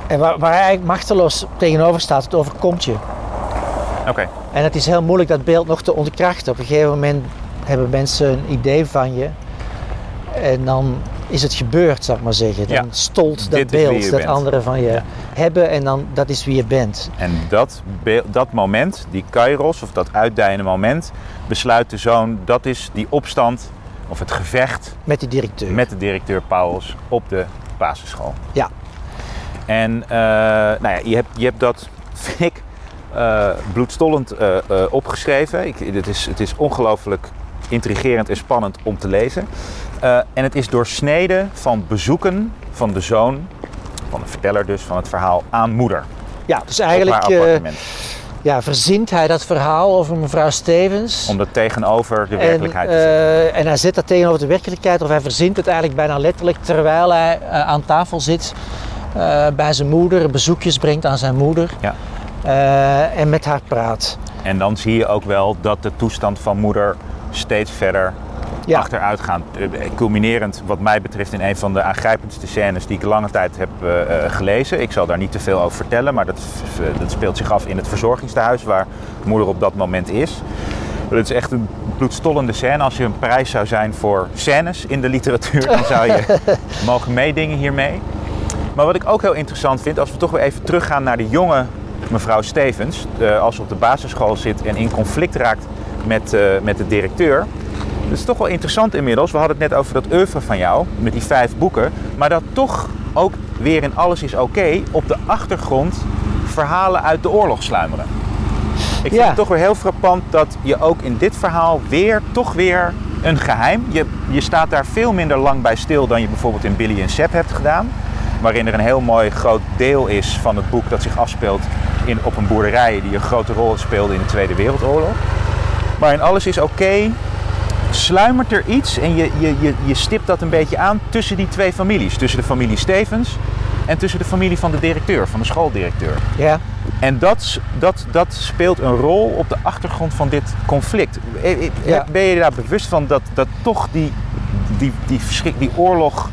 en waar, waar hij eigenlijk machteloos tegenover staat, het overkomt je. Oké. En het is heel moeilijk dat beeld nog te ontkrachten. Op een gegeven moment hebben mensen een idee van je. En dan is het gebeurd, zou ik maar zeggen. Dan Ja. stolt dat Dit beeld dat bent. anderen van je Ja. hebben. En dan, dat is wie je bent. En dat, dat moment, die kairos, of dat uitdijende moment, besluit de zoon, dat is die opstand of het gevecht Met die directeur. met de directeur Pauwels op de basisschool. Ja. En eh, nou ja, je, hebt, je hebt dat, [laughs] vind ik, eh, bloedstollend eh, opgeschreven. Ik, het, is, het is ongelooflijk intrigerend en spannend om te lezen. Eh, en het is doorsneden van bezoeken van de zoon, van de verteller dus, van het verhaal aan moeder. Ja, dus eigenlijk eh, ja, verzint hij dat verhaal over mevrouw Stevens. om dat tegenover de en, werkelijkheid te zetten. eh, en hij zet dat tegenover de werkelijkheid, of hij verzint het eigenlijk bijna letterlijk terwijl hij aan tafel zit bij zijn moeder, bezoekjes brengt aan zijn moeder Ja. en met haar praat. En dan zie je ook wel dat de toestand van moeder steeds verder Ja. achteruit gaat. Eh, Culminerend wat mij betreft in een van de aangrijpendste scènes die ik lange tijd heb eh, eh, gelezen. Ik zal daar niet te veel over vertellen, maar dat, eh, dat speelt zich af in het verzorgingstehuis waar moeder op dat moment is. Het is echt een bloedstollende scène. Als je een prijs zou zijn voor scènes in de literatuur, dan zou je [laughs] mogen meedingen hiermee. Maar wat ik ook heel interessant vind, als we toch weer even teruggaan naar de jonge mevrouw Stevens. eh, als ze op de basisschool zit en in conflict raakt met, eh, met de directeur. Dat is toch wel interessant inmiddels. We hadden het net over dat oeuvre van jou, met die vijf boeken. Maar dat toch ook weer in Alles is Oké op de achtergrond verhalen uit de oorlog sluimeren. Ik vind Ja. het toch weer heel frappant dat je ook in dit verhaal weer, toch weer een geheim. Je, je staat daar veel minder lang bij stil dan je bijvoorbeeld in Billy en Seb hebt gedaan. Waarin er een heel mooi groot deel is van het boek dat zich afspeelt in, op een boerderij die een grote rol speelde in de Tweede Wereldoorlog. Maar in alles is oké. sluimert er iets en je, je, je, je stipt dat een beetje aan tussen die twee families. Tussen de familie Stevens en tussen de familie van de directeur, van de schooldirecteur. Ja, En dat, dat, dat speelt een rol op de achtergrond van dit conflict. Eh, eh, Ja. Ben je daar bewust van dat, dat toch die, die, die, verschrik, die oorlog,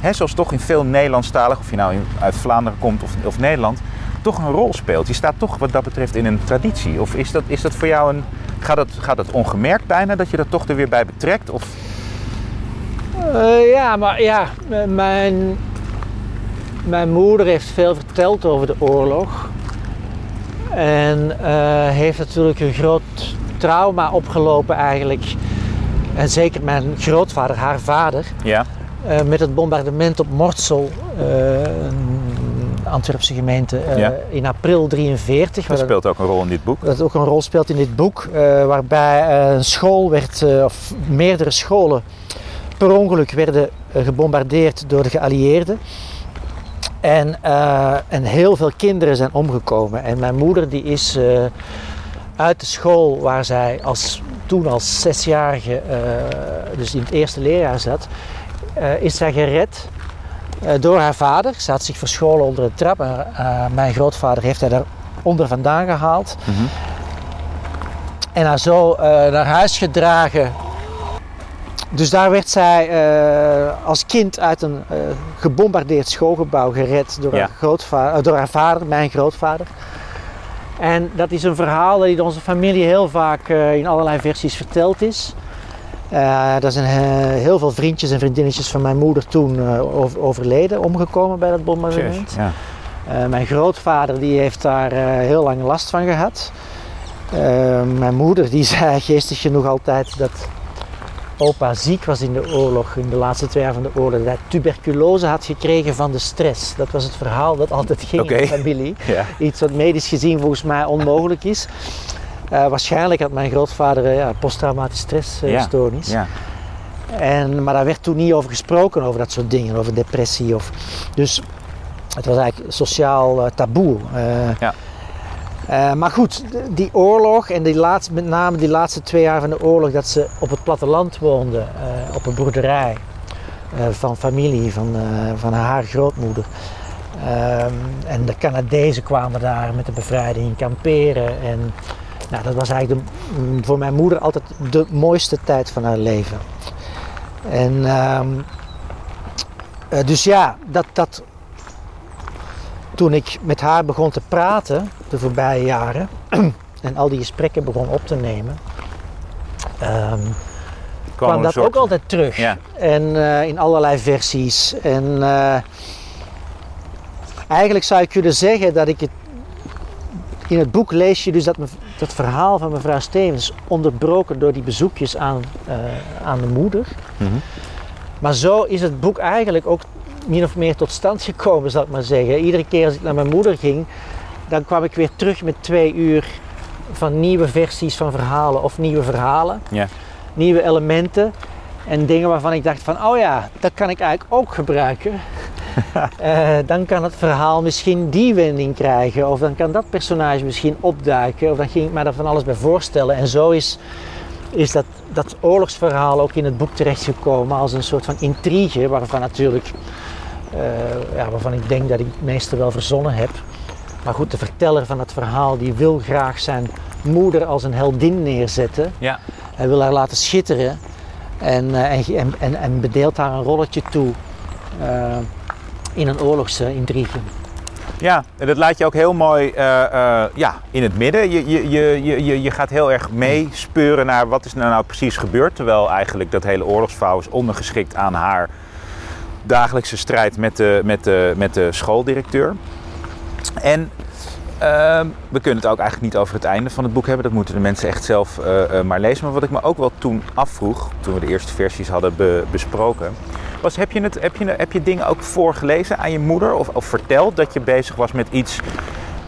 hè, zoals toch in veel Nederlandstalig, of je nou uit Vlaanderen komt of, of Nederland, toch een rol speelt? Je staat toch wat dat betreft in een traditie. Of is dat, is dat voor jou een. Gaat dat, gaat dat ongemerkt bijna dat je dat toch er weer bij betrekt? Of, Eh, ja maar ja, mijn, mijn moeder heeft veel verteld over de oorlog. En eh, heeft natuurlijk een groot trauma opgelopen eigenlijk. En zeker mijn grootvader, haar vader, ja, eh, met het bombardement op Mortsel, een Antwerpse gemeente, eh, Ja. in april 43. dat speelt ook een rol in dit boek. dat ook een rol speelt in dit boek, eh, waarbij eh, een school werd, of meerdere scholen per ongeluk werden gebombardeerd door de geallieerden. En, en heel veel kinderen zijn omgekomen. En mijn moeder die is uit de school waar zij als, toen als zesjarige, dus in het eerste leerjaar zat, is zij gered door haar vader. Ze had zich verscholen onder een trap. En, eh, mijn grootvader heeft haar daar onder vandaan gehaald. En haar zo eh, naar huis gedragen. Dus daar werd zij eh, als kind uit een eh, gebombardeerd schoolgebouw gered door, Ja. haar grootvader, eh, door haar vader, mijn grootvader. En dat is een verhaal dat in onze familie heel vaak eh, in allerlei versies verteld is. Eh er zijn eh, heel veel vriendjes en vriendinnetjes van mijn moeder toen eh, over- overleden, omgekomen bij dat bombardement. Ja. Mijn grootvader die heeft daar heel lang last van gehad. Eh, mijn moeder die [laughs] zei geestig genoeg altijd dat opa ziek was in de oorlog, in de laatste twee jaar van de oorlog. Dat hij tuberculose had gekregen van de stress. Dat was het verhaal dat altijd ging in de familie. [laughs] Ja. Iets wat medisch gezien volgens mij onmogelijk is. Eh, waarschijnlijk had mijn grootvader eh, ja, posttraumatische stressstoornis. Ja. En, maar daar werd toen niet over gesproken, over dat soort dingen, over depressie. Of, dus het was eigenlijk sociaal eh, taboe. Eh, Ja. eh, maar goed, die oorlog en die laatste, met name die laatste twee jaar van de oorlog, dat ze op het platteland woonde, eh, op een boerderij eh, van familie, van, eh, van haar grootmoeder. Ehm, en de Canadezen kwamen daar met de bevrijding kamperen. En nou, dat was eigenlijk de, mm, voor mijn moeder altijd de mooiste tijd van haar leven. En ehm, eh, dus ja, dat, dat, toen ik met haar begon te praten de voorbije jaren [clears throat] en al die gesprekken begon op te nemen, ehm, kwam, dat soort- ook altijd terug. Ja. En eh, in allerlei versies. En eh, eigenlijk zou ik kunnen zeggen dat ik het. In het boek lees je dus dat, dat verhaal van mevrouw Stevens onderbroken door die bezoekjes aan, eh, aan de moeder. Mhm. Maar zo is het boek eigenlijk ook min of meer tot stand gekomen, zal ik maar zeggen. Iedere keer als ik naar mijn moeder ging, dan kwam ik weer terug met twee uur van nieuwe versies van verhalen of nieuwe verhalen nieuwe elementen en dingen waarvan ik dacht van, oh ja, dat kan ik eigenlijk ook gebruiken. [laughs] Eh, dan kan het verhaal misschien die wending krijgen, of dan kan dat personage misschien opduiken, of dan ging ik me daar van alles bij voorstellen. En zo is, is dat, dat oorlogsverhaal ook in het boek terechtgekomen als een soort van intrige, waarvan natuurlijk, eh, ja, waarvan ik denk dat ik het meeste wel verzonnen heb. Maar goed, de verteller van het verhaal die wil graag zijn moeder als een heldin neerzetten. Ja. Hij wil haar laten schitteren en, eh, en, en, en, bedeelt haar een rolletje toe in een oorlogsintrigue. Ja, en dat laat je ook heel mooi eh, eh, ja, in het midden. Je, je, je, je- je, gaat heel erg meespeuren naar wat is nou precies gebeurd. Terwijl eigenlijk dat hele oorlogsverhaal is ondergeschikt aan haar dagelijkse strijd met de, met de, met de schooldirecteur. En ehm, we kunnen het ook eigenlijk niet over het einde van het boek hebben. Dat moeten de mensen echt zelf eh, maar lezen. Maar wat ik me ook wel toen afvroeg, toen we de eerste versies hadden be- besproken, was heb je, het, heb, je, heb je dingen ook voorgelezen aan je moeder? Of, of verteld dat je bezig was met iets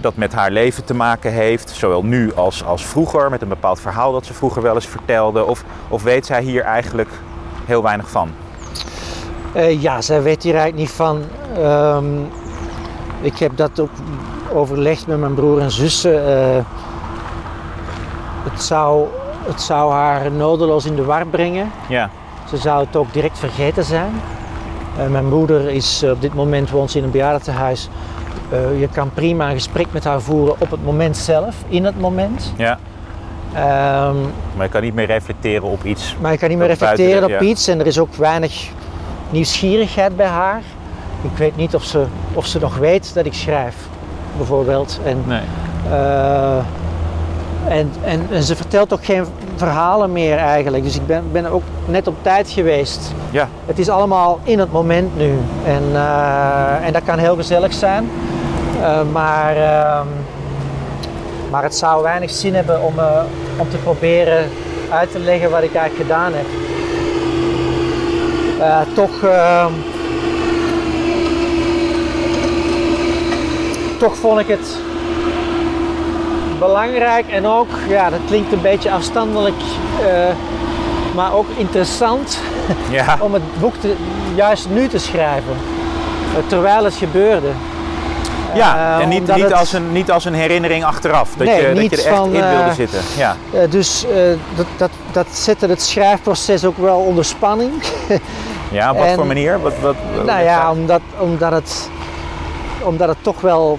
dat met haar leven te maken heeft? Zowel nu als, als vroeger, met een bepaald verhaal dat ze vroeger wel eens vertelde? Of, of weet zij hier eigenlijk heel weinig van? Eh, ja, zij weet hier eigenlijk niet van. Ehm, ik heb dat ook overlegd met mijn broer en zussen. Eh, het, zou, het zou haar nodeloos in de war brengen. Ja, Ze zou het ook direct vergeten zijn. Eh, mijn moeder is eh, op dit moment woont ze in een bejaardentehuis. Eh, je kan prima een gesprek met haar voeren op het moment zelf, in het moment. ja. Ehm, Maar je kan niet meer reflecteren op iets. maar je kan niet meer buiten reflecteren op ja. iets en er is ook weinig nieuwsgierigheid bij haar. Ik weet niet of ze, of ze nog weet dat ik schrijf, bijvoorbeeld. En, Nee. En, en, en ze vertelt ook geen verhalen meer eigenlijk. Dus ik ben, ben ook net op tijd geweest. Ja, Het is allemaal in het moment nu. En, eh, en dat kan heel gezellig zijn. Eh, maar, ehm, maar het zou weinig zin hebben om, eh, om te proberen uit te leggen wat ik eigenlijk gedaan heb. Toch, ehm, toch vond ik het belangrijk en ook, ja, dat klinkt een beetje afstandelijk, eh, maar ook interessant [laughs] ja. om het boek te, juist nu te schrijven. Eh, terwijl het gebeurde. Ja, Eh, en niet, niet, het- als een, niet als een herinnering achteraf. Dat, Nee, je, dat je er echt van, in wilde zitten. Ja. Dus dat, dat, dat zette het schrijfproces ook wel onder spanning. [laughs] ja, op wat en- voor manier? Wat, wat, wat- nou ja, omdat, omdat, het, omdat het toch wel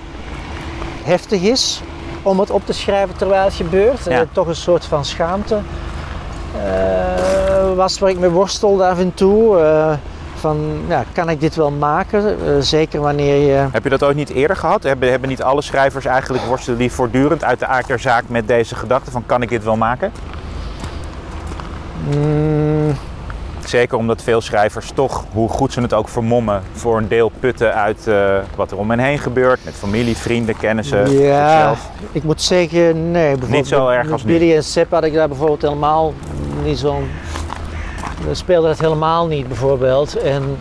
heftig is om het op te schrijven terwijl het gebeurt. Ja. Eh, toch een soort van schaamte eh, was waar ik mee worstelde af en toe. Eh, van, ja, kan ik dit wel maken? Zeker wanneer je... Heb je dat ooit niet eerder gehad? Hebben, hebben niet alle schrijvers eigenlijk worstelen die voortdurend uit de aard der zaak met deze gedachte van kan ik dit wel maken? Mm, Zeker omdat veel schrijvers toch, hoe goed ze het ook vermommen, voor een deel putten uit eh, wat er om hen heen gebeurt. Met familie, vrienden, kennissen, ja, ik moet zeggen, nee. Bijvoorbeeld Niet zo erg als nu. Billy en Sepp had ik daar bijvoorbeeld helemaal niet zo'n... We speelden het helemaal niet bijvoorbeeld. En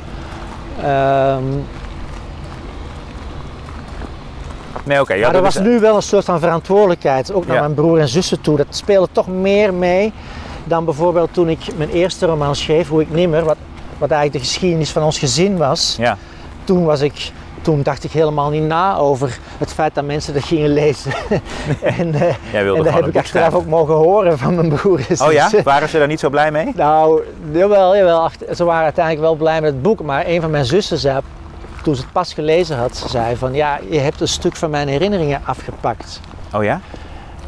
ehm, Nee, oké. ja, maar er dat was nu wel een soort van verantwoordelijkheid, ook naar Ja. mijn broer en zussen toe. Dat speelde toch meer mee dan bijvoorbeeld toen ik mijn eerste roman schreef, Hoe ik nimmer, wat, wat eigenlijk de geschiedenis van ons gezin was. Ja, Toen, was ik, toen dacht ik helemaal niet na over het feit dat mensen dat gingen lezen. [laughs] en eh, gewoon dat heb ik achteraf ook mogen horen van mijn broer en Oh ja? zussen. Waren ze daar niet zo blij mee? Nou, jawel, jawel. Ze waren uiteindelijk wel blij met het boek. Maar een van mijn zussen zei, toen ze het pas gelezen had, ze zei van... Ja, je hebt een stuk van mijn herinneringen afgepakt. Oh ja?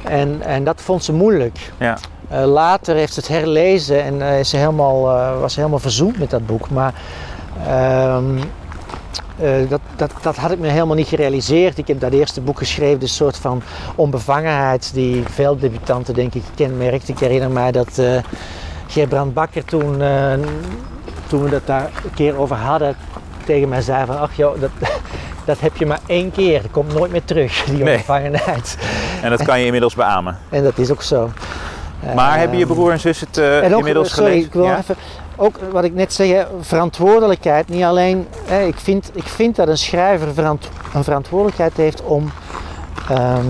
En, en dat vond ze moeilijk. Ja. Eh, later heeft ze het herlezen en eh, is ze helemaal, eh, was ze helemaal verzoend met dat boek. Maar ehm, eh, dat, dat, dat had ik me helemaal niet gerealiseerd. Ik heb dat eerste boek geschreven, dus een soort van onbevangenheid die veel debutanten denk ik kenmerkt. Ik herinner mij dat Gerbrand Bakker toen, toen we dat daar een keer over hadden, tegen mij zei van ach joh, dat, [laughs] dat heb je maar één keer, dat komt nooit meer terug, die Nee. onbevangenheid. En dat kan je inmiddels beamen. En dat is ook zo. Maar hebben je broer en zus het eh, ook, inmiddels sorry, gelezen? ik wil Ja? even, ook wat ik net zei, verantwoordelijkheid. Niet alleen, hè, ik, vind, ik vind dat een schrijver verant- een verantwoordelijkheid heeft om ehm,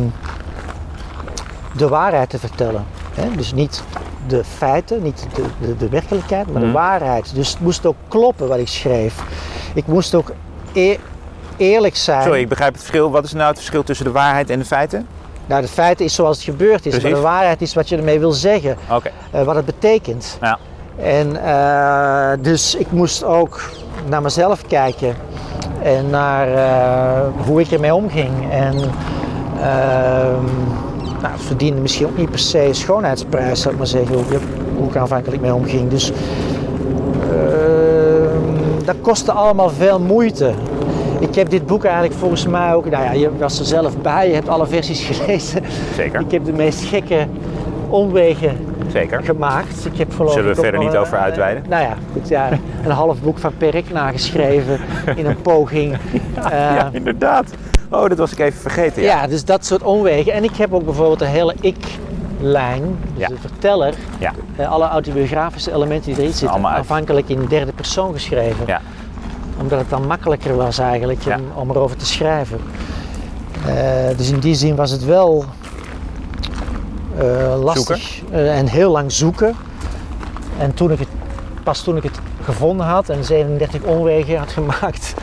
de waarheid te vertellen. Hè? Dus niet de feiten, niet de, de, de werkelijkheid, maar Mhm. de waarheid. Dus het moest ook kloppen wat ik schreef. Ik moest ook e- eerlijk zijn. Sorry, ik begrijp het verschil. Wat is nou het verschil tussen de waarheid en de feiten? Nou, de feiten is zoals het gebeurd is, maar de waarheid is wat je ermee wil zeggen, eh, wat het betekent. Ja. En eh, dus ik moest ook naar mezelf kijken en naar eh, hoe ik ermee omging. En ehm, nou, het verdiende misschien ook niet per se een schoonheidsprijs, zou ik maar zeggen, hoe, ik- hoe ik aanvankelijk mee omging. Dus ehm, dat kostte allemaal veel moeite. Ik heb dit boek eigenlijk volgens mij ook, nou ja, je was er zelf bij, je hebt alle versies [laughs] gelezen. Zeker. Ik heb de meest gekke omwegen Zeker. gemaakt. Ik heb Zullen we verder niet over uitweiden? nou ja, goed, ja, een half boek van Perk nageschreven [laughs] in een poging. Eh, Ja, inderdaad. Oh, dat was ik even vergeten. Ja. ja, dus dat soort omwegen. En ik heb ook bijvoorbeeld een hele ik-lijn, dus Ja. de verteller. Ja. eh, alle autobiografische elementen die erin zitten, aanvankelijk in derde persoon geschreven. Ja. Omdat het dan makkelijker was eigenlijk Ja. om, om erover te schrijven. Eh, dus in die zin was het wel eh, lastig eh, en heel lang zoeken. En toen ik het, pas toen ik het gevonden had en 37 omwegen had [laughs] gemaakt,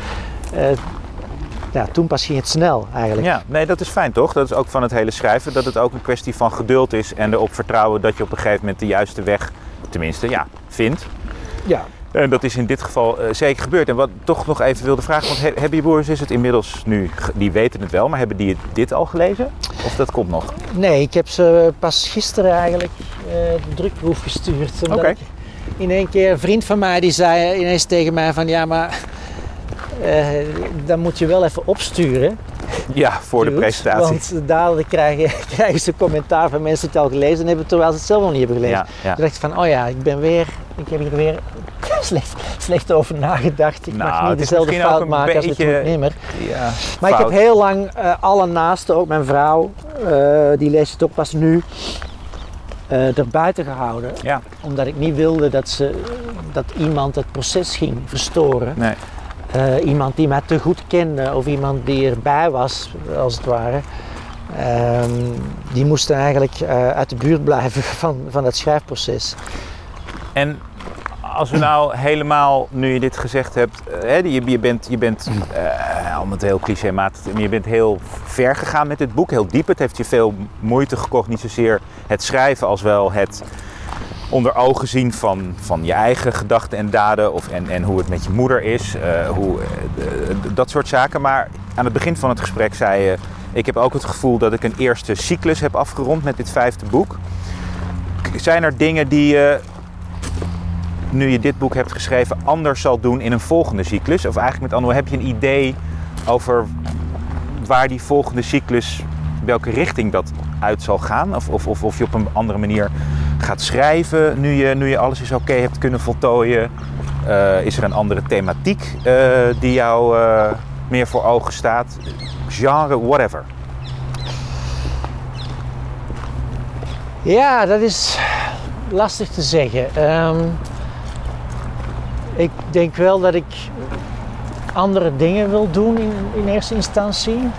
ja, toen pas ging het snel eigenlijk. Ja, nee, dat is fijn toch? Dat is ook van het hele schrijven. Dat het ook een kwestie van geduld is en erop vertrouwen dat je op een gegeven moment de juiste weg, tenminste, ja, vindt. Ja. En dat is in dit geval eh, zeker gebeurd. En wat ik toch nog even wilde vragen, want he- hebben je broers is het inmiddels nu, die weten het wel, maar hebben die dit al gelezen? Of dat komt nog? Nee, ik heb ze pas gisteren eigenlijk eh, de drukproef gestuurd. Oké. in één keer een vriend van mij die zei ineens tegen mij van ja, maar eh, dan moet je wel even opsturen. Ja, voor de presentatie. Want dadelijk krijgen, [laughs] krijgen ze commentaar van mensen die het al gelezen hebben terwijl ze het zelf nog niet hebben gelezen. Ja, ja. Toen dacht ik van oh ja, ik ben weer, ik heb hier weer [laughs] slecht, slecht over nagedacht. Ik Nou, mag het niet dezelfde fout maken als Goed Nimmer. Ja, Maar ik heb heel lang eh, alle naasten, ook mijn vrouw, eh, die leest het ook pas nu, eh er buiten gehouden. Ja, Omdat ik niet wilde dat, ze, dat iemand het proces ging verstoren. nee. Eh, iemand die mij te goed kende of iemand die erbij was, als het ware. Ehm, die moesten eigenlijk eh, uit de buurt blijven [laughs] van, van het schrijfproces. En als we nou helemaal, nu je dit gezegd hebt, eh, hè, je, je bent, je bent eh, om het heel clichématig, je bent heel ver gegaan met dit boek, heel diep. Het heeft je veel moeite gekost, niet zozeer het schrijven als wel het onder ogen zien van, van je eigen gedachten en daden of, en, en hoe het met je moeder is, eh, hoe, dat soort zaken. Maar aan het begin van het gesprek zei je, ik heb ook het gevoel dat ik een eerste cyclus heb afgerond met dit vijfde boek. Zijn er dingen die je, nu je dit boek hebt geschreven, anders zal doen in een volgende cyclus? Of eigenlijk met andere heb je een idee over waar die volgende cyclus, welke richting dat uit zal gaan? Of, of, of, of je op een andere manier gaat schrijven nu je, nu je alles eens oké hebt kunnen voltooien? Eh, is er een andere thematiek eh, die jou eh, meer voor ogen staat? Genre, whatever. Ja, dat is lastig te zeggen. Ehm, ik denk wel dat ik andere dingen wil doen in, in eerste instantie.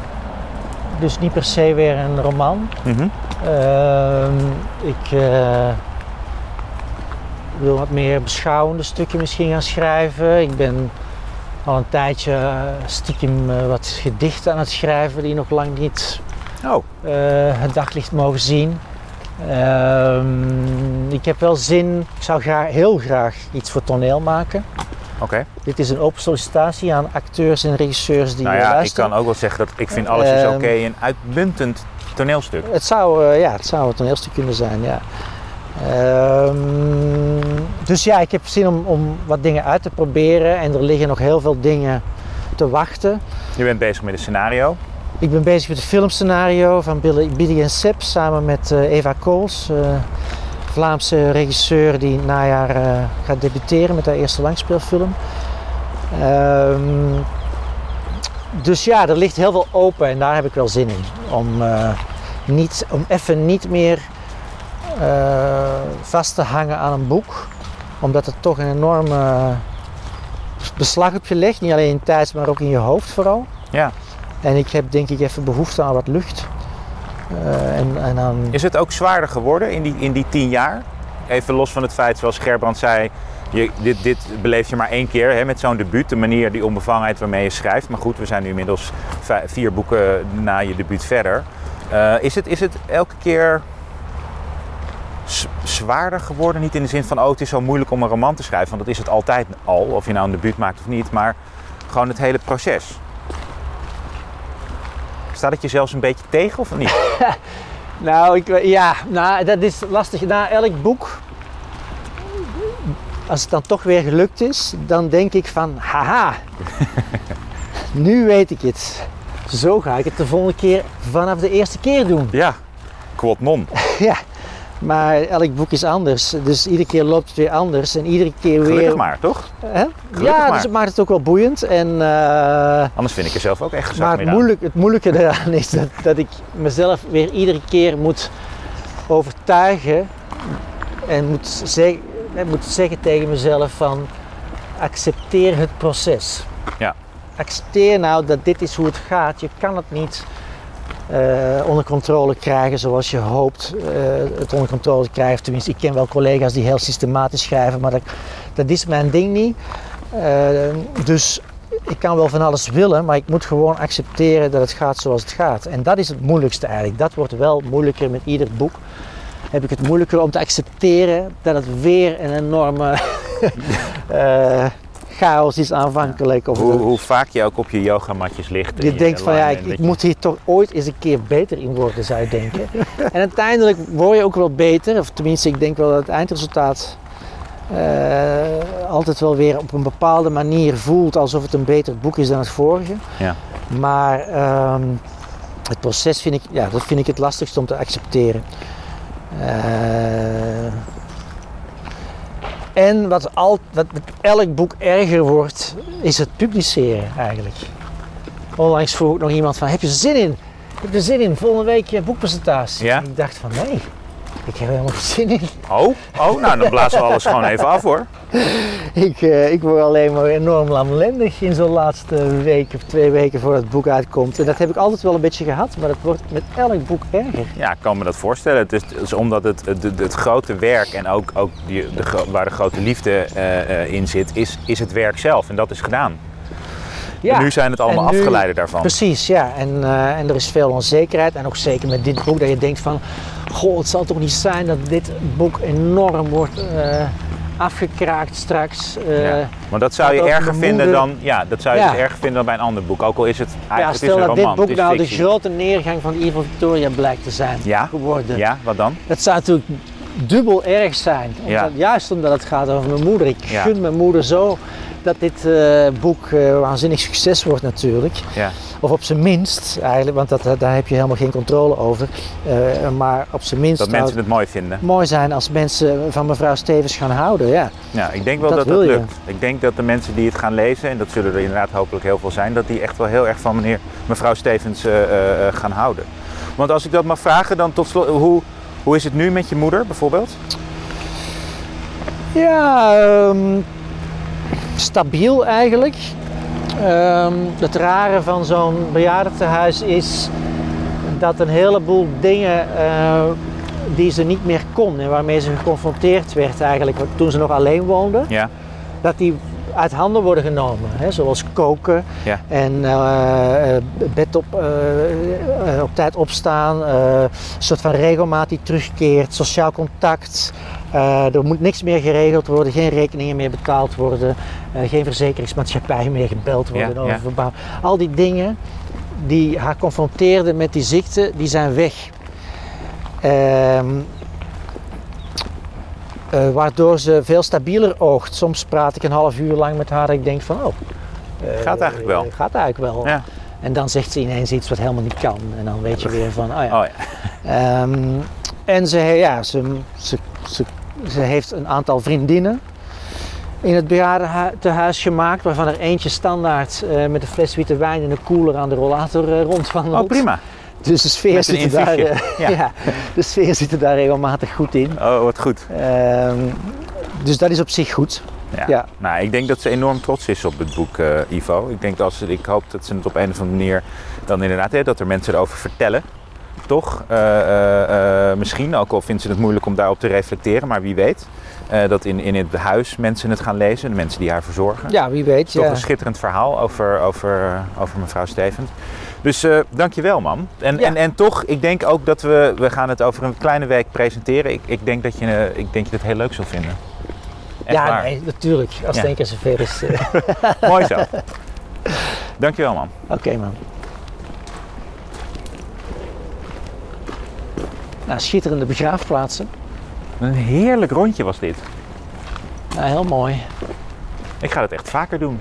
Dus niet per se weer een roman. Mhm. Ehm, ik eh, wil wat meer beschouwende stukken misschien gaan schrijven. Ik ben al een tijdje eh, stiekem eh, wat gedichten aan het schrijven die nog lang niet Oh, het daglicht mogen zien. Ehm, ik heb wel zin, ik zou graag, heel graag iets voor toneel maken. oké. Dit is een open sollicitatie aan acteurs en regisseurs die Nou ja, ik kan ook wel zeggen dat ik vind alles is Ehm, oké een uitmuntend toneelstuk. Het zou, eh, ja, het zou een toneelstuk kunnen zijn, ja. Ehm, dus ja, ik heb zin om, om wat dingen uit te proberen en er liggen nog heel veel dingen te wachten. Je bent bezig met een scenario. Ik ben bezig met een filmscenario van Billy, Billy en Seb samen met eh, Eva Kools, eh, Vlaamse regisseur die najaar eh, gaat debuteren met haar eerste langspeelfilm. Ehm, dus ja, er ligt heel veel open en daar heb ik wel zin in. Om, niet, om even niet meer vast te hangen aan een boek, omdat het toch een enorme beslag op je legt. Niet alleen in tijd, maar ook in je hoofd vooral. Ja. En ik heb denk ik even behoefte aan wat lucht. Eh, en, en aan... Is het ook zwaarder geworden in die, in die tien jaar? Even los van het feit, zoals Gerbrand zei, je, dit, dit beleef je maar één keer hè, met zo'n debuut. De manier, die onbevangenheid waarmee je schrijft. Maar goed, we zijn nu inmiddels vier boeken na je debuut verder. Eh, is, het, is het elke keer zwaarder geworden? Niet in de zin van, oh het is zo moeilijk om een roman te schrijven. Want dat is het altijd al, of je nou een debuut maakt of niet. Maar gewoon het hele proces. Staat het je zelfs een beetje tegen of niet? [laughs] Nou, ik, ja, nou, dat is lastig. Na elk boek, als het dan toch weer gelukt is, dan denk ik van, haha, [laughs] nu weet ik het. Zo ga ik het de volgende keer vanaf de eerste keer doen. Ja, quod non. [laughs] Ja, maar elk boek is anders. Dus iedere keer loopt het weer anders. En iedere keer weer... Gelukkig maar, toch? Hè? Gelukkig Ja, maar. dus het maakt het ook wel boeiend. En, eh, Anders vind ik er zelf ook echt maar het, moeilijk, het moeilijke eraan is dat, dat ik mezelf weer iedere keer moet overtuigen. En moet, zeg, moet zeggen tegen mezelf van accepteer het proces. Ja. Accepteer nou dat dit is hoe het gaat. Je kan het niet eh, onder controle krijgen zoals je hoopt eh, het onder controle te krijgen. Tenminste, ik ken wel collega's die heel systematisch schrijven, maar dat, dat is mijn ding niet. Eh, dus ik kan wel van alles willen, maar ik moet gewoon accepteren dat het gaat zoals het gaat. En dat is het moeilijkste eigenlijk. Dat wordt wel moeilijker met ieder boek. Heb ik het moeilijker om te accepteren dat het weer een enorme [laughs] chaos is aanvankelijk. Of Hoe, vaak je ook op je yogamatjes ligt. en je denkt van ja, ik, je- moet hier toch ooit eens een keer beter in worden, zou je denken. en uiteindelijk word je ook wel beter, of tenminste, ik denk wel dat het eindresultaat eh, altijd wel weer op een bepaalde manier voelt alsof het een beter boek is dan het vorige. Ja. Maar ehm, het proces vind ik, ja, dat vind ik het lastigst om te accepteren. Eh, en wat, al, wat met elk boek erger wordt, is het publiceren eigenlijk. Onlangs vroeg nog iemand van, heb je zin in? Heb je er zin in? Volgende week boekpresentatie. Ja? Ik dacht van, nee. Ik heb helemaal geen zin in. Oh, oh, nou dan blazen we alles gewoon even af hoor. [laughs] Ik, eh, ik word alleen maar enorm lamlendig in zo'n laatste week of twee weken voordat het boek uitkomt. En dat heb ik altijd wel een beetje gehad, maar dat wordt met elk boek erger. Ja, ik kan me dat voorstellen. Het is, is omdat het, het, het, grote werk en ook, ook die, de, waar de grote liefde eh, eh, in zit, is, is het werk zelf. En dat is gedaan. Ja. En nu zijn het allemaal nu- afgeleiden daarvan. Precies, ja. En, eh, en er is veel onzekerheid. En ook zeker met dit boek dat je denkt van... Goh, het zal toch niet zijn dat dit boek enorm wordt eh, afgekraakt straks. eh, Ja. Maar dat zou je erger vinden dan, ja, dat zou je Ja. dus erger vinden dan bij een ander boek. Ook al is het ja, eigenlijk het is stel een dat roman, dit boek het nou de grote neergang van Evil Victoria blijkt te zijn Ja? geworden. Ja, wat dan? Het zou natuurlijk dubbel erg zijn. Omdat, Ja. Juist omdat het gaat over mijn moeder. Ik Ja. gun mijn moeder zo dat dit eh, boek eh, waanzinnig succes wordt natuurlijk. Ja. Of op zijn minst eigenlijk, want dat, daar heb je helemaal geen controle over. Eh, maar op zijn minst Dat mensen het mooi vinden. mooi zijn als mensen van mevrouw Stevens gaan houden. Ja. Ja, ik denk wel Dat dat lukt. Ik denk dat de mensen die het gaan lezen, en dat zullen er inderdaad hopelijk heel veel zijn, dat die echt wel heel erg van meneer, mevrouw Stevens gaan houden. Want als ik dat mag vragen, dan tot slot, hoe, hoe is het nu met je moeder bijvoorbeeld? Ja, ehm, stabiel eigenlijk. Ehm, het rare van zo'n bejaardentehuis is dat een heleboel dingen eh, die ze niet meer kon en waarmee ze geconfronteerd werd eigenlijk toen ze nog alleen woonde, Ja, dat die uit handen worden genomen. Hè? Zoals koken Ja. en eh, eh, bed op, op tijd opstaan, een soort van regelmaat die terugkeert, sociaal contact. Eh, er moet niks meer geregeld worden, geen rekeningen meer betaald worden, eh, geen verzekeringsmaatschappij meer gebeld worden Ja, over ja. verbouw. Al die dingen die haar confronteerden met die ziekte, die zijn weg. Ehm, eh, waardoor ze veel stabieler oogt. Soms praat ik een half uur lang met haar en ik denk van, oh... Gaat eigenlijk wel. Gaat eigenlijk wel. ja. En dan zegt ze ineens iets wat helemaal niet kan. En dan weet je weer van, oh ja. Oh ja. Ehm, en ze, ja, ze, ze, ze, ze heeft een aantal vriendinnen in het bejaardentehuis gemaakt. Waarvan er eentje standaard eh, met een fles witte wijn en een koeler aan de rollator eh, rondwandelt. Oh prima. Dus de sfeer, zit er daar, eh, Ja. ja. de sfeer zit er daar regelmatig goed in. Oh, wat goed. Ehm, dus dat is op zich goed. Ja. Ja. Nou, ik denk dat ze enorm trots is op het boek, Ivo. Ik, denk dat ze, ik hoop dat ze het op een of andere manier dan inderdaad, hè, dat er mensen erover vertellen. Toch? Eh, eh, eh, misschien, ook al vindt ze het moeilijk om daarop te reflecteren, maar wie weet. dat in, in het huis mensen het gaan lezen, de mensen die haar verzorgen. Ja, wie weet. Toch Ja. een schitterend verhaal over, over, over mevrouw Stevens. Dus eh dankjewel man. En, Ja. en, en toch, ik denk ook dat we, we gaan het over een kleine week presenteren. Ik, ik, denk, dat je, ik denk dat je het heel leuk zult vinden. Echt ja, waar. nee, natuurlijk. Als Ja. keer zover is. [laughs] Mooi zo. [laughs] Dankjewel man. Oké, man. Nou, schitterende begraafplaatsen. Een heerlijk rondje was dit. Nou, heel mooi. Ik ga het echt vaker doen.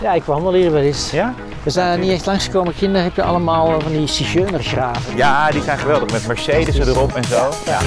Ja, ik wandel hier wel eens. Ja? We zijn niet echt langsgekomen. Kinderen heb je allemaal van die zigeunergraven. Ja, die zijn geweldig. Met Mercedes erop en zo. Ja.